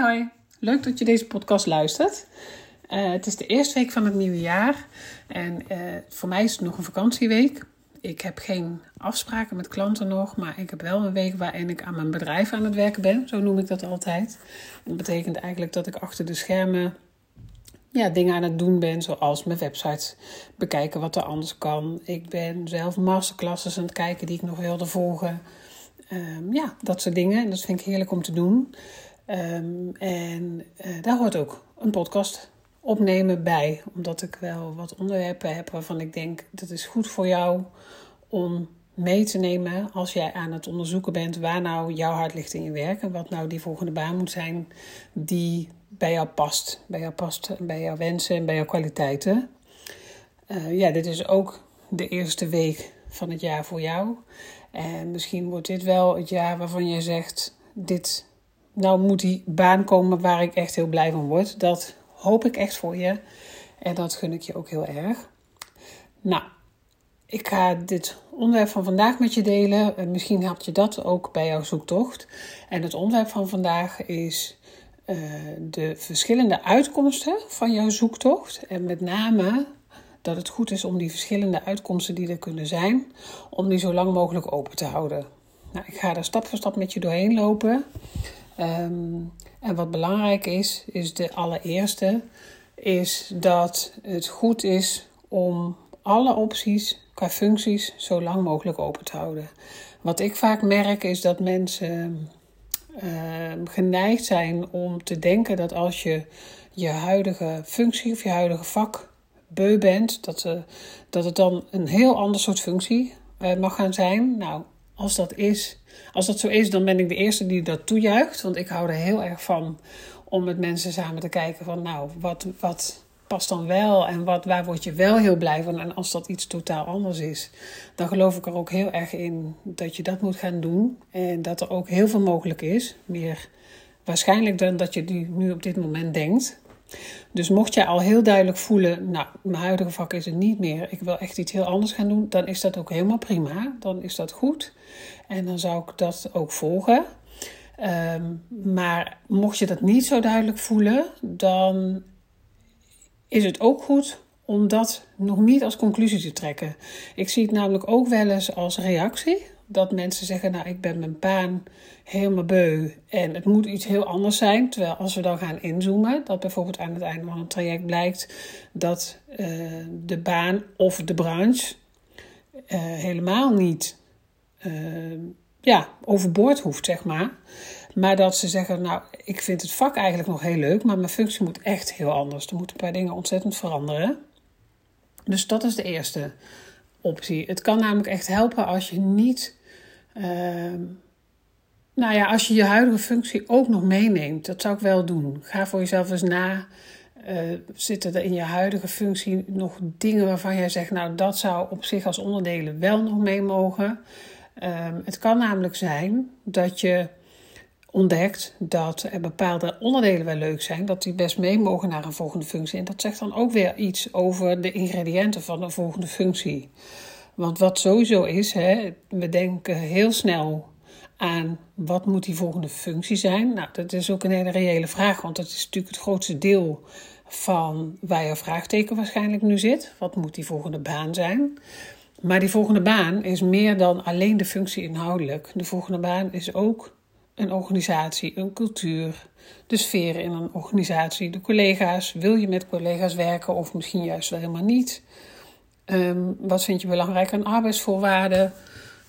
Hoi, leuk dat je deze podcast luistert. Uh, het is de eerste week van het nieuwe jaar en uh, voor mij is het nog een vakantieweek. Ik heb geen afspraken met klanten nog, maar ik heb wel een week waarin ik aan mijn bedrijf aan het werken ben. Zo noem ik dat altijd. Dat betekent eigenlijk dat ik achter de schermen ja, dingen aan het doen ben, zoals mijn websites bekijken wat er anders kan. Ik ben zelf masterclasses aan het kijken die ik nog wilde volgen. Um, ja, dat soort dingen. Dat vind ik heerlijk om te doen. Um, en uh, daar hoort ook een podcast opnemen bij. Omdat ik wel wat onderwerpen heb waarvan ik denk dat is goed voor jou om mee te nemen als jij aan het onderzoeken bent waar nou jouw hart ligt in je werk en wat nou die volgende baan moet zijn die bij jou past. Bij jou past, bij jouw wensen en bij jouw kwaliteiten. Uh, ja, dit is ook de eerste week van het jaar voor jou. En misschien wordt dit wel het jaar waarvan je zegt: dit, nou moet die baan komen waar ik echt heel blij van word. Dat hoop ik echt voor je. En dat gun ik je ook heel erg. Nou, ik ga dit onderwerp van vandaag met je delen. Misschien helpt je dat ook bij jouw zoektocht. En het onderwerp van vandaag is uh, de verschillende uitkomsten van jouw zoektocht. En met name dat het goed is om die verschillende uitkomsten die er kunnen zijn, om die zo lang mogelijk open te houden. Nou, ik ga daar stap voor stap met je doorheen lopen. Um, en wat belangrijk is, is de allereerste, is dat het goed is om alle opties qua functies zo lang mogelijk open te houden. Wat ik vaak merk is dat mensen uh, geneigd zijn om te denken dat als je je huidige functie of je huidige vak beu bent, dat, uh, dat het dan een heel ander soort functie uh, mag gaan zijn. Nou, als dat is, als dat zo is, dan ben ik de eerste die dat toejuicht. Want ik hou er heel erg van om met mensen samen te kijken van nou, wat, wat past dan wel en wat, waar word je wel heel blij van. En als dat iets totaal anders is, dan geloof ik er ook heel erg in dat je dat moet gaan doen. En dat er ook heel veel mogelijk is. Meer waarschijnlijk dan dat je nu op dit moment denkt. Dus mocht je al heel duidelijk voelen, nou, mijn huidige vak is het niet meer, ik wil echt iets heel anders gaan doen, dan is dat ook helemaal prima. Dan is dat goed. En dan zou ik dat ook volgen. Um, maar mocht je dat niet zo duidelijk voelen, dan is het ook goed om dat nog niet als conclusie te trekken. Ik zie het namelijk ook wel eens als reactie dat mensen zeggen, nou ik ben mijn baan helemaal beu en het moet iets heel anders zijn. Terwijl als we dan gaan inzoomen, dat bijvoorbeeld aan het einde van een traject blijkt dat uh, de baan of de branche uh, helemaal niet uh, ja, overboord hoeft, zeg maar. Maar dat ze zeggen, nou, ik vind het vak eigenlijk nog heel leuk, maar mijn functie moet echt heel anders. Er moeten een paar dingen ontzettend veranderen. Dus dat is de eerste optie. Het kan namelijk echt helpen als je niet. Uh, nou ja, als je je huidige functie ook nog meeneemt. Dat zou ik wel doen. Ga voor jezelf eens na. Uh, zitten er in je huidige functie nog dingen waarvan jij zegt, nou dat zou op zich als onderdelen wel nog mee mogen? Um, het kan namelijk zijn dat je ontdekt dat er bepaalde onderdelen wel leuk zijn, dat die best mee mogen naar een volgende functie. En dat zegt dan ook weer iets over de ingrediënten van de volgende functie. Want wat sowieso is, hè, we denken heel snel aan wat moet die volgende functie zijn. Nou, dat is ook een hele reële vraag, want dat is natuurlijk het grootste deel van waar je vraagteken waarschijnlijk nu zit. Wat moet die volgende baan zijn? Maar die volgende baan is meer dan alleen de functie inhoudelijk. De volgende baan is ook een organisatie, een cultuur, de sfeer in een organisatie, de collega's. Wil je met collega's werken of misschien juist wel helemaal niet? Um, wat vind je belangrijk aan arbeidsvoorwaarden,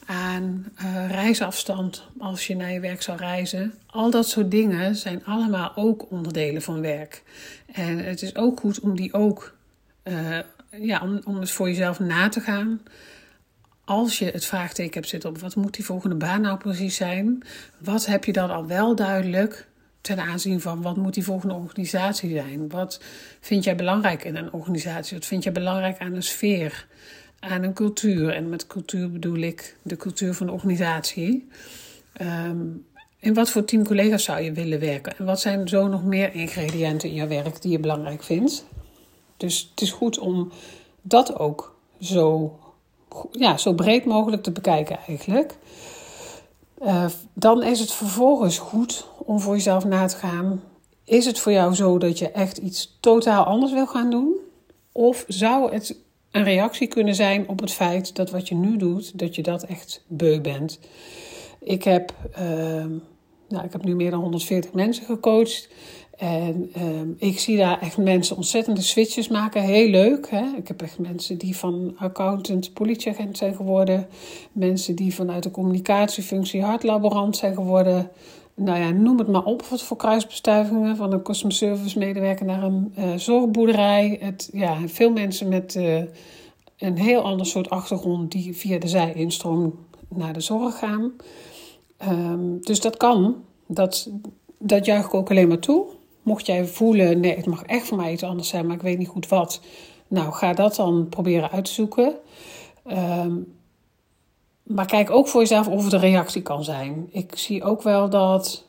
aan uh, reisafstand als je naar je werk zou reizen? Al dat soort dingen zijn allemaal ook onderdelen van werk. En het is ook goed om die ook, uh, ja, om, eens voor jezelf na te gaan als je het vraagteken hebt zitten op wat moet die volgende baan nou precies zijn, wat heb je dan al wel duidelijk ten aanzien van wat moet die volgende organisatie zijn? Wat vind jij belangrijk in een organisatie? Wat vind jij belangrijk aan een sfeer, aan een cultuur? En met cultuur bedoel ik de cultuur van de organisatie. Um, in wat voor team collega's zou je willen werken? En wat zijn zo nog meer ingrediënten in je werk die je belangrijk vindt? Dus het is goed om dat ook zo ja, zo breed mogelijk te bekijken eigenlijk. Uh, dan is het vervolgens goed om voor jezelf na te gaan. is het voor jou zo dat je echt iets totaal anders wil gaan doen? Of zou het een reactie kunnen zijn op het feit dat wat je nu doet, dat je dat echt beu bent? Ik heb, uh, nou, ik heb nu meer dan 140 mensen gecoacht. En uh, ik zie daar echt mensen ontzettende switches maken. Heel leuk. Hè? Ik heb echt mensen die van accountant politieagent zijn geworden. Mensen die vanuit de communicatiefunctie hartlaborant zijn geworden nou ja, noem het maar op, wat voor kruisbestuivingen. Van een customer service medewerker naar een uh, zorgboerderij. Het, ja, veel mensen met uh, een heel ander soort achtergrond die via de zij-instroom naar de zorg gaan. Um, dus dat kan. Dat, dat juich ik ook alleen maar toe. Mocht jij voelen, nee, het mag echt voor mij iets anders zijn, maar ik weet niet goed wat. Nou, ga dat dan proberen uit te zoeken. Um, maar kijk ook voor jezelf of het een reactie kan zijn. Ik zie ook wel dat,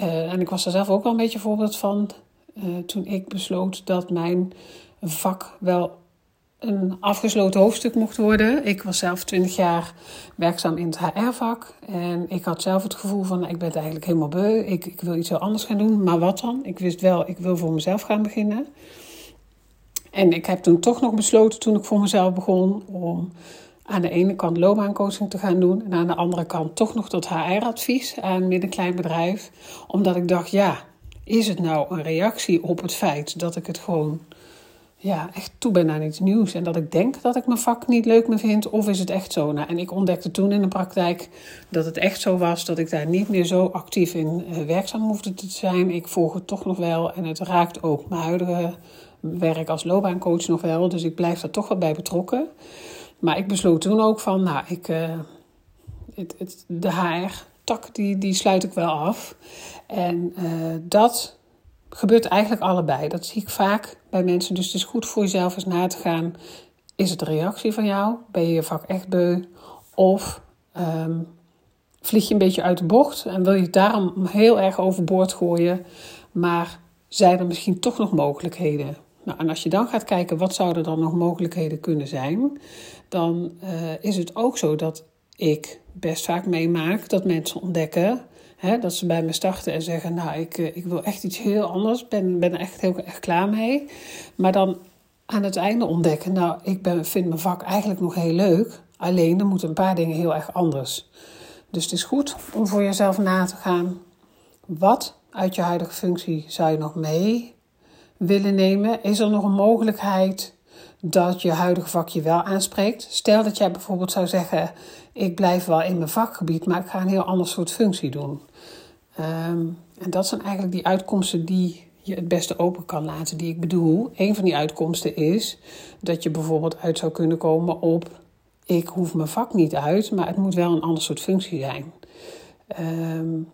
uh, en ik was er zelf ook wel een beetje voorbeeld van, uh, toen ik besloot dat mijn vak wel een afgesloten hoofdstuk mocht worden. Ik was zelf 20 jaar werkzaam in het HR-vak. En ik had zelf het gevoel van, ik ben eigenlijk helemaal beu. Ik, ik wil iets heel anders gaan doen. Maar wat dan? Ik wist wel, ik wil voor mezelf gaan beginnen. En ik heb toen toch nog besloten, toen ik voor mezelf begon, om aan de ene kant loopbaancoaching te gaan doen en aan de andere kant toch nog tot HR-advies aan middenklein bedrijf. Omdat ik dacht, ja, is het nou een reactie op het feit dat ik het gewoon ja, echt toe ben aan iets nieuws en dat ik denk dat ik mijn vak niet leuk meer vind, of is het echt zo? Nou, en ik ontdekte toen in de praktijk dat het echt zo was dat ik daar niet meer zo actief in uh, werkzaam hoefde te zijn. Ik volg het toch nog wel en het raakt ook mijn huidige werk als loopbaancoach nog wel, dus ik blijf daar toch wel bij betrokken. Maar ik besloot toen ook van, nou, ik, uh, het, het, de HR-tak die, die sluit ik wel af. En uh, dat gebeurt eigenlijk allebei. Dat zie ik vaak bij mensen. Dus het is goed voor jezelf eens na te gaan. Is het een reactie van jou? Ben je je vak echt beu? Of um, vlieg je een beetje uit de bocht en wil je het daarom heel erg overboord gooien? Maar zijn er misschien toch nog mogelijkheden? Nou, en als je dan gaat kijken wat zouden dan nog mogelijkheden kunnen zijn, dan uh, is het ook zo dat ik best vaak meemaak dat mensen ontdekken hè, dat ze bij me starten en zeggen: Nou, ik, uh, ik wil echt iets heel anders, ben, ben er echt heel erg klaar mee. Maar dan aan het einde ontdekken: Nou, ik ben, vind mijn vak eigenlijk nog heel leuk, alleen er moeten een paar dingen heel erg anders. Dus het is goed om voor jezelf na te gaan: wat uit je huidige functie zou je nog mee willen nemen? Is er nog een mogelijkheid dat je huidige vakje wel aanspreekt? Stel dat jij bijvoorbeeld zou zeggen: Ik blijf wel in mijn vakgebied, maar ik ga een heel ander soort functie doen. Um, en dat zijn eigenlijk die uitkomsten die je het beste open kan laten, die ik bedoel. Een van die uitkomsten is dat je bijvoorbeeld uit zou kunnen komen op: Ik hoef mijn vak niet uit, maar het moet wel een ander soort functie zijn. Um,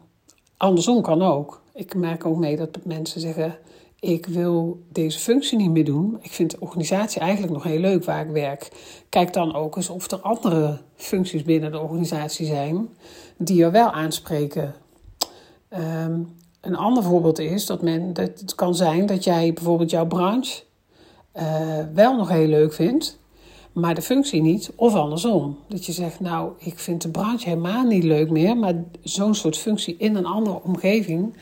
andersom kan ook. Ik merk ook mee dat mensen zeggen: ik wil deze functie niet meer doen. Ik vind de organisatie eigenlijk nog heel leuk waar ik werk. Kijk dan ook eens of er andere functies binnen de organisatie zijn die er wel aanspreken. Um, een ander voorbeeld is dat, men, dat het kan zijn dat jij bijvoorbeeld jouw branche uh, wel nog heel leuk vindt, maar de functie niet, of andersom. Dat je zegt, nou, ik vind de branche helemaal niet leuk meer, maar zo'n soort functie in een andere omgeving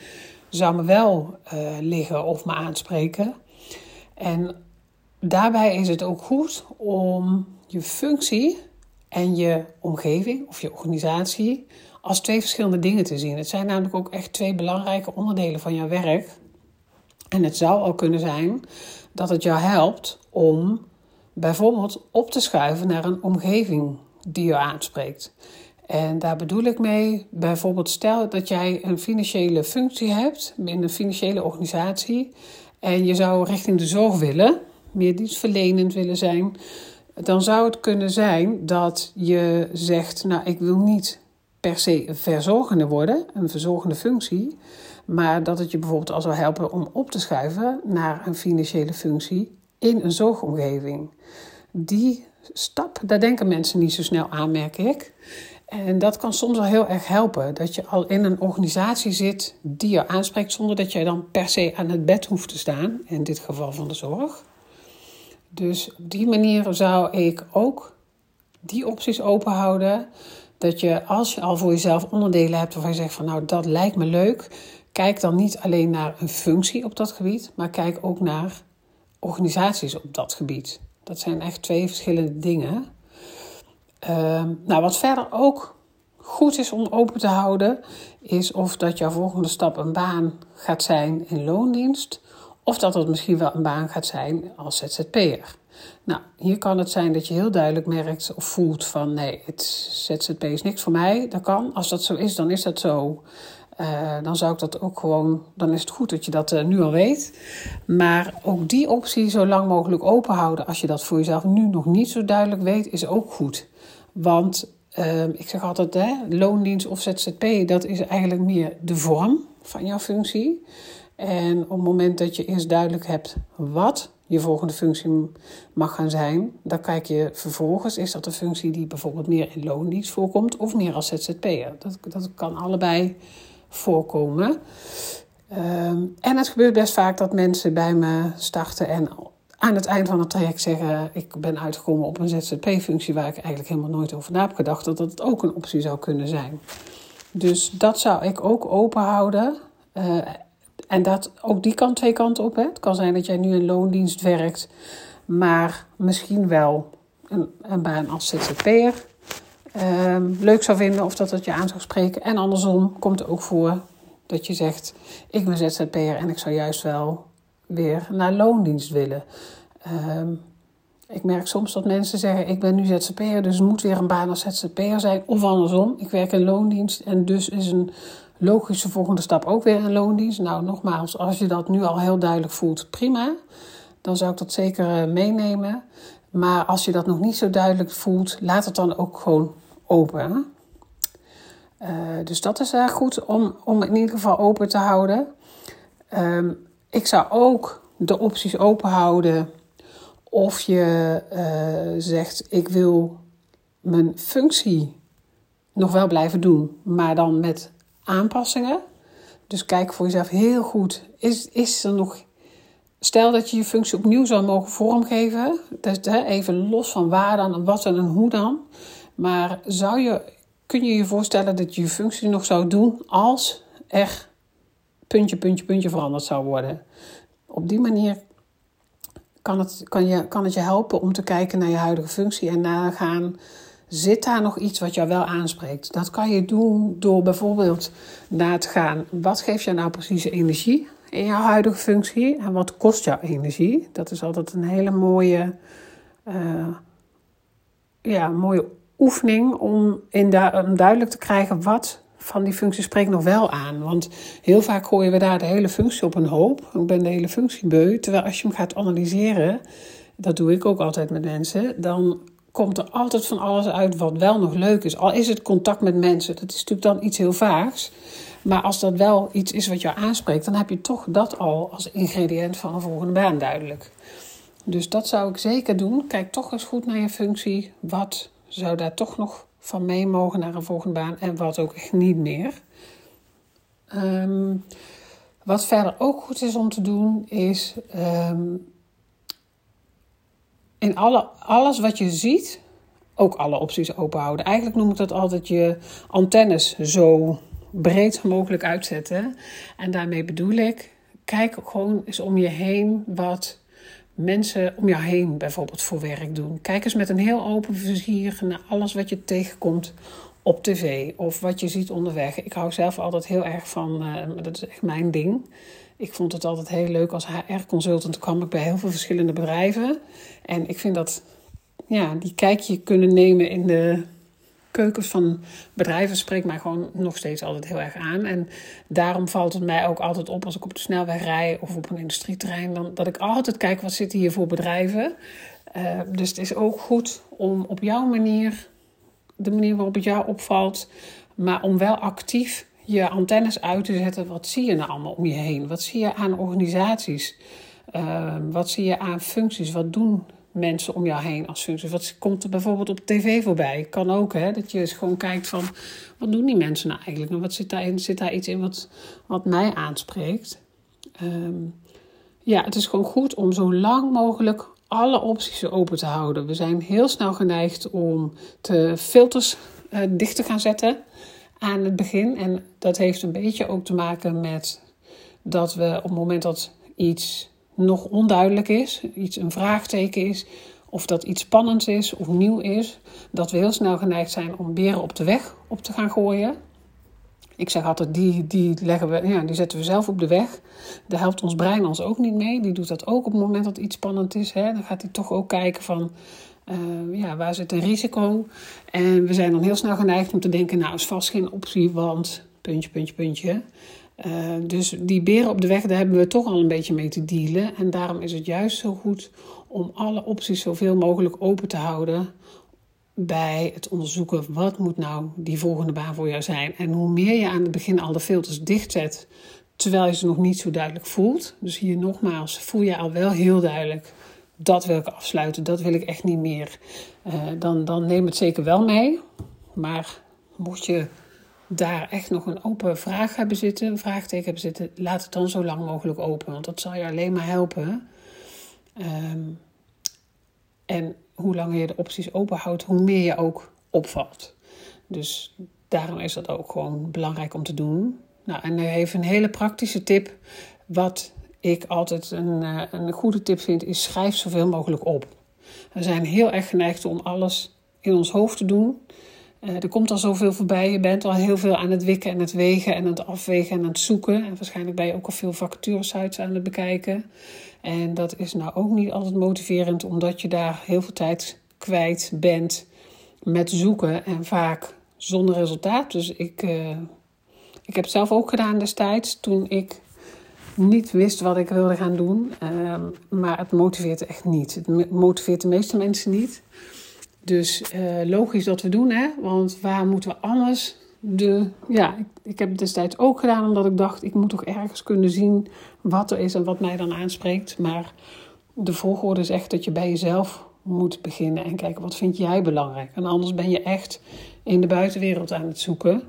zou me wel uh, liggen of me aanspreken. En daarbij is het ook goed om je functie en je omgeving of je organisatie als twee verschillende dingen te zien. Het zijn namelijk ook echt twee belangrijke onderdelen van jouw werk. En het zou al kunnen zijn dat het jou helpt om bijvoorbeeld op te schuiven naar een omgeving die je aanspreekt. En daar bedoel ik mee, bijvoorbeeld stel dat jij een financiële functie hebt in een financiële organisatie en je zou richting de zorg willen, meer dienstverlenend willen zijn, dan zou het kunnen zijn dat je zegt, nou ik wil niet per se verzorgende worden, een verzorgende functie, maar dat het je bijvoorbeeld al zou helpen om op te schuiven naar een financiële functie in een zorgomgeving. Die stap, daar denken mensen niet zo snel aan, merk ik. En dat kan soms wel heel erg helpen. Dat je al in een organisatie zit die je aanspreekt zonder dat jij dan per se aan het bed hoeft te staan. In dit geval van de zorg. Dus op die manier zou ik ook die opties open houden. Dat je als je al voor jezelf onderdelen hebt waarvan je zegt van nou dat lijkt me leuk. kijk dan niet alleen naar een functie op dat gebied, maar kijk ook naar organisaties op dat gebied. Dat zijn echt twee verschillende dingen. Ehm, nou, wat verder ook goed is om open te houden, is of dat jouw volgende stap een baan gaat zijn in loondienst, of dat het misschien wel een baan gaat zijn als ZZP'er. Nou, hier kan het zijn dat je heel duidelijk merkt of voelt van nee, het ZZP is niks voor mij. Dat kan. Als dat zo is, dan is dat zo. Uh, dan zou ik dat ook gewoon, dan is het goed dat je dat uh, nu al weet. Maar ook die optie zo lang mogelijk open houden, als je dat voor jezelf nu nog niet zo duidelijk weet, is ook goed. Want uh, ik zeg altijd, hè, loondienst of ZZP, dat is eigenlijk meer de vorm van jouw functie. En op het moment dat je eerst duidelijk hebt wat je volgende functie mag gaan zijn, dan kijk je vervolgens, is dat een functie die bijvoorbeeld meer in loondienst voorkomt of meer als ZZP'er. Dat, dat kan allebei voorkomen. Um, en het gebeurt best vaak dat mensen bij me starten en aan het eind van het traject zeggen: Ik ben uitgekomen op een ZZP-functie waar ik eigenlijk helemaal nooit over na heb gedacht, dat dat ook een optie zou kunnen zijn. Dus dat zou ik ook open houden. Uh, en dat, ook die kan twee kanten op. Hè. Het kan zijn dat jij nu in loondienst werkt, maar misschien wel een, een baan als ZZP'er uh, leuk zou vinden of dat het je aan zou spreken. En andersom komt het ook voor dat je zegt: Ik ben ZZP'er en ik zou juist wel weer naar loondienst willen. Uh, ik merk soms dat mensen zeggen: Ik ben nu ZZP'er, dus moet weer een baan als ZZP'er zijn. Of andersom, ik werk in loondienst en dus is een logische volgende stap ook weer een loondienst. Nou, nogmaals, als je dat nu al heel duidelijk voelt, prima. Dan zou ik dat zeker eh, meenemen. Maar als je dat nog niet zo duidelijk voelt, laat het dan ook gewoon open. Uh, dus dat is erg goed om, om in ieder geval open te houden. Uh, ik zou ook de opties open houden of je uh, zegt: Ik wil mijn functie nog wel blijven doen, maar dan met aanpassingen. Dus kijk voor jezelf heel goed: is, is er nog. Stel dat je je functie opnieuw zou mogen vormgeven. Dus, hè, even los van waar dan wat en hoe dan. Maar zou je, kun je je voorstellen dat je je functie nog zou doen als er puntje, puntje, puntje veranderd zou worden? Op die manier kan het, kan, je, kan het je helpen om te kijken naar je huidige functie en nagaan. Zit daar nog iets wat jou wel aanspreekt? Dat kan je doen door bijvoorbeeld na te gaan. Wat geeft jou nou precies energie in jouw huidige functie? En wat kost jouw energie? Dat is altijd een hele mooie, uh, ja, mooie oefening om, in om duidelijk te krijgen wat van die functie spreekt nog wel aan. Want heel vaak gooien we daar de hele functie op een hoop. Ik ben de hele functie beu. Terwijl als je hem gaat analyseren, dat doe ik ook altijd met mensen, dan komt er altijd van alles uit wat wel nog leuk is. Al is het contact met mensen, dat is natuurlijk dan iets heel vaags. Maar als dat wel iets is wat jou aanspreekt, dan heb je toch dat al als ingrediënt van een volgende baan duidelijk. Dus dat zou ik zeker doen. Kijk toch eens goed naar je functie. Wat zou daar toch nog van mee mogen naar een volgende baan en wat ook echt niet meer. Um, wat verder ook goed is om te doen, is um, in alle, alles wat je ziet, ook alle opties open houden. Eigenlijk noem ik dat altijd je antennes zo breed mogelijk uitzetten. En daarmee bedoel ik, kijk gewoon eens om je heen wat mensen om jou heen bijvoorbeeld voor werk doen. Kijk eens met een heel open vizier naar alles wat je tegenkomt op tv of wat je ziet onderweg. Ik hou zelf altijd heel erg van, uh, dat is echt mijn ding. Ik vond het altijd heel leuk als HR-consultant. kwam ik bij heel veel verschillende bedrijven. En ik vind dat, ja, die kijkje kunnen nemen in de keukens van bedrijven spreekt mij gewoon nog steeds altijd heel erg aan. En daarom valt het mij ook altijd op als ik op de snelweg rij of op een industrieterrein, dan, dat ik altijd kijk wat zitten hier voor bedrijven. Uh, dus het is ook goed om op jouw manier, de manier waarop het jou opvalt, maar om wel actief je antennes uit te zetten. Wat zie je nou allemaal om je heen? Wat zie je aan organisaties? Uh, wat zie je aan functies? Wat doen mensen om jou heen als functie. Wat komt er bijvoorbeeld op tv voorbij? Kan ook, hè? Dat je eens gewoon kijkt van... wat doen die mensen nou eigenlijk? En wat zit daarin? Zit daar iets in wat, wat mij aanspreekt? Um, ja, het is gewoon goed om zo lang mogelijk alle opties open te houden. We zijn heel snel geneigd om de filters uh, dicht te gaan zetten aan het begin. En dat heeft een beetje ook te maken met dat we op het moment dat iets nog onduidelijk is, iets een vraagteken is, of dat iets spannends is of nieuw is, dat we heel snel geneigd zijn om beren op de weg op te gaan gooien. Ik zeg altijd, die, die, leggen we, ja, die zetten we zelf op de weg. Daar helpt ons brein ons ook niet mee. Die doet dat ook op het moment dat iets spannend is. Hè. Dan gaat hij toch ook kijken van, uh, ja, waar zit een risico? En we zijn dan heel snel geneigd om te denken, nou is vast geen optie, want puntje, puntje, puntje. Uh, dus die beren op de weg, daar hebben we toch al een beetje mee te dealen. En daarom is het juist zo goed om alle opties zoveel mogelijk open te houden bij het onderzoeken wat moet nou die volgende baan voor jou zijn. En hoe meer je aan het begin al de filters dichtzet, terwijl je ze nog niet zo duidelijk voelt. Dus hier nogmaals, voel je al wel heel duidelijk, dat wil ik afsluiten, dat wil ik echt niet meer. Uh, dan, dan neem het zeker wel mee. Maar mocht je daar echt nog een open vraag hebben zitten, een vraagteken hebben zitten, laat het dan zo lang mogelijk open. Want dat zal je alleen maar helpen. Um, en hoe langer je de opties open houdt, hoe meer je ook opvalt. Dus daarom is dat ook gewoon belangrijk om te doen. Nou, en even een hele praktische tip. Wat ik altijd een, eh, een goede tip vind, is schrijf zoveel mogelijk op. We zijn heel erg geneigd om alles in ons hoofd te doen. Uh, er komt al zoveel voorbij. Je bent al heel veel aan het wikken en het wegen en het afwegen en aan het zoeken. En waarschijnlijk ben je ook al veel vacaturesites aan het bekijken. En dat is nou ook niet altijd motiverend, omdat je daar heel veel tijd kwijt bent met zoeken en vaak zonder resultaat. Dus ik, uh, ik heb het zelf ook gedaan destijds toen ik niet wist wat ik wilde gaan doen. Uh, maar het motiveert echt niet. Het motiveert de meeste mensen niet. Dus uh, logisch dat we doen, hè? Want waar moeten we anders de, ja, ik, ik, heb het destijds ook gedaan omdat ik dacht, ik moet toch ergens kunnen zien wat er is en wat mij dan aanspreekt. Maar de volgorde is echt dat je bij jezelf moet beginnen en kijken wat vind jij belangrijk. En anders ben je echt in de buitenwereld aan het zoeken.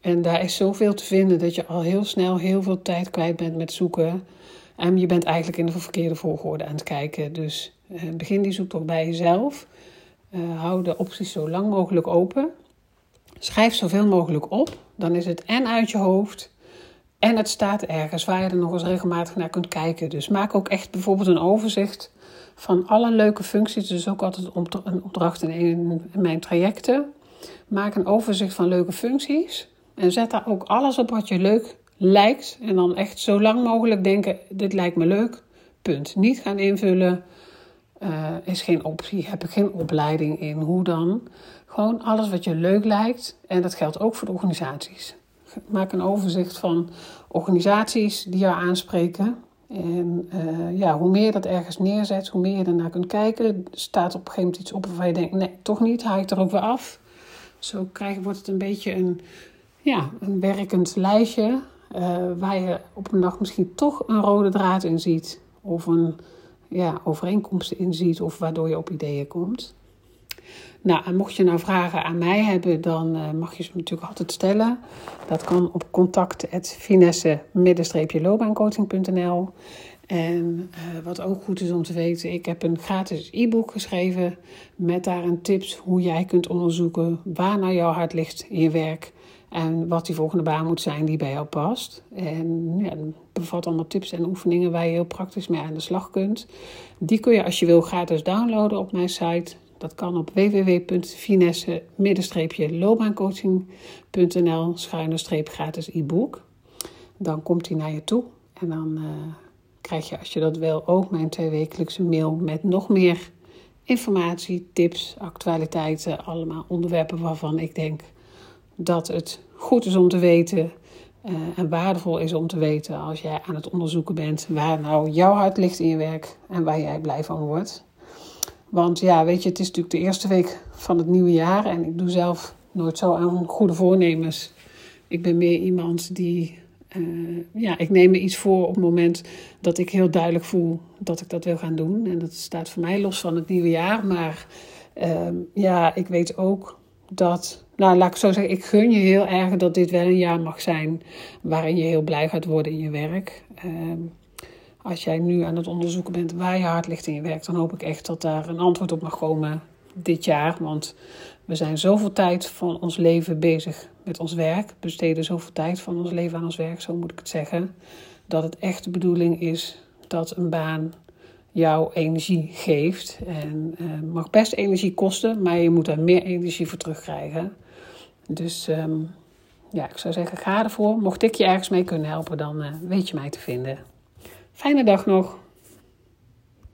En daar is zoveel te vinden dat je al heel snel heel veel tijd kwijt bent met zoeken. En je bent eigenlijk in de verkeerde volgorde aan het kijken. Dus eh, begin die zoektocht bij jezelf. Uh, hou de opties zo lang mogelijk open. Schrijf zoveel mogelijk op. Dan is het en uit je hoofd. En het staat ergens waar je er nog eens regelmatig naar kunt kijken. Dus maak ook echt bijvoorbeeld een overzicht van alle leuke functies. Dus ook altijd een opdracht in mijn trajecten. Maak een overzicht van leuke functies. En zet daar ook alles op wat je leuk lijkt. En dan echt zo lang mogelijk denken: dit lijkt me leuk. Punt. Niet gaan invullen. Uh, is geen optie. Heb ik geen opleiding in. Hoe dan? Gewoon alles wat je leuk lijkt. En dat geldt ook voor de organisaties. Maak een overzicht van organisaties die jou aanspreken. En uh, ja, hoe meer je dat ergens neerzet, hoe meer je ernaar kunt kijken. staat op een gegeven moment iets op waarvan je denkt, nee, toch niet, haal ik er ook weer af. Zo krijg, wordt het een beetje een, ja, een werkend lijstje. Uh, waar je op een dag misschien toch een rode draad in ziet. Of een ja, overeenkomsten in ziet. Of waardoor je op ideeën komt. Nou, mocht je nou vragen aan mij hebben, dan uh, mag je ze natuurlijk altijd stellen. Dat kan op contact.finesse-loopbaancoaching.nl En uh, wat ook goed is om te weten, ik heb een gratis e-book geschreven met daarin tips hoe jij kunt onderzoeken waar nou jouw hart ligt in je werk en wat die volgende baan moet zijn die bij jou past. En ja, bevat allemaal tips en oefeningen waar je heel praktisch mee aan de slag kunt. Die kun je als je wil gratis downloaden op mijn site dat kan op www.finesse-loopbaancoaching.nl schuine gratis e-book. Dan komt hij naar je toe en dan uh, krijg je als je dat wil ook mijn tweewekelijkse mail met nog meer informatie, tips, actualiteiten, allemaal onderwerpen waarvan ik denk dat het goed is om te weten uh, en waardevol is om te weten als jij aan het onderzoeken bent waar nou jouw hart ligt in je werk en waar jij blij van wordt. Want ja, weet je, het is natuurlijk de eerste week van het nieuwe jaar en ik doe zelf nooit zo aan goede voornemens. Ik ben meer iemand die, uh, ja, ik neem me iets voor op het moment dat ik heel duidelijk voel dat ik dat wil gaan doen. En dat staat voor mij los van het nieuwe jaar. Maar uh, ja, ik weet ook dat, nou laat ik zo zeggen, ik gun je heel erg dat dit wel een jaar mag zijn waarin je heel blij gaat worden in je werk. Uh, als jij nu aan het onderzoeken bent waar je hart ligt in je werk, dan hoop ik echt dat daar een antwoord op mag komen dit jaar. Want we zijn zoveel tijd van ons leven bezig met ons werk, besteden zoveel tijd van ons leven aan ons werk, zo moet ik het zeggen. dat het echt de bedoeling is dat een baan jou energie geeft. En uh, mag best energie kosten, maar je moet er meer energie voor terugkrijgen. Dus ehm, ja, ik zou zeggen, ga ervoor. Mocht ik je ergens mee kunnen helpen, dan uh, weet je mij te vinden. Fijne dag nog.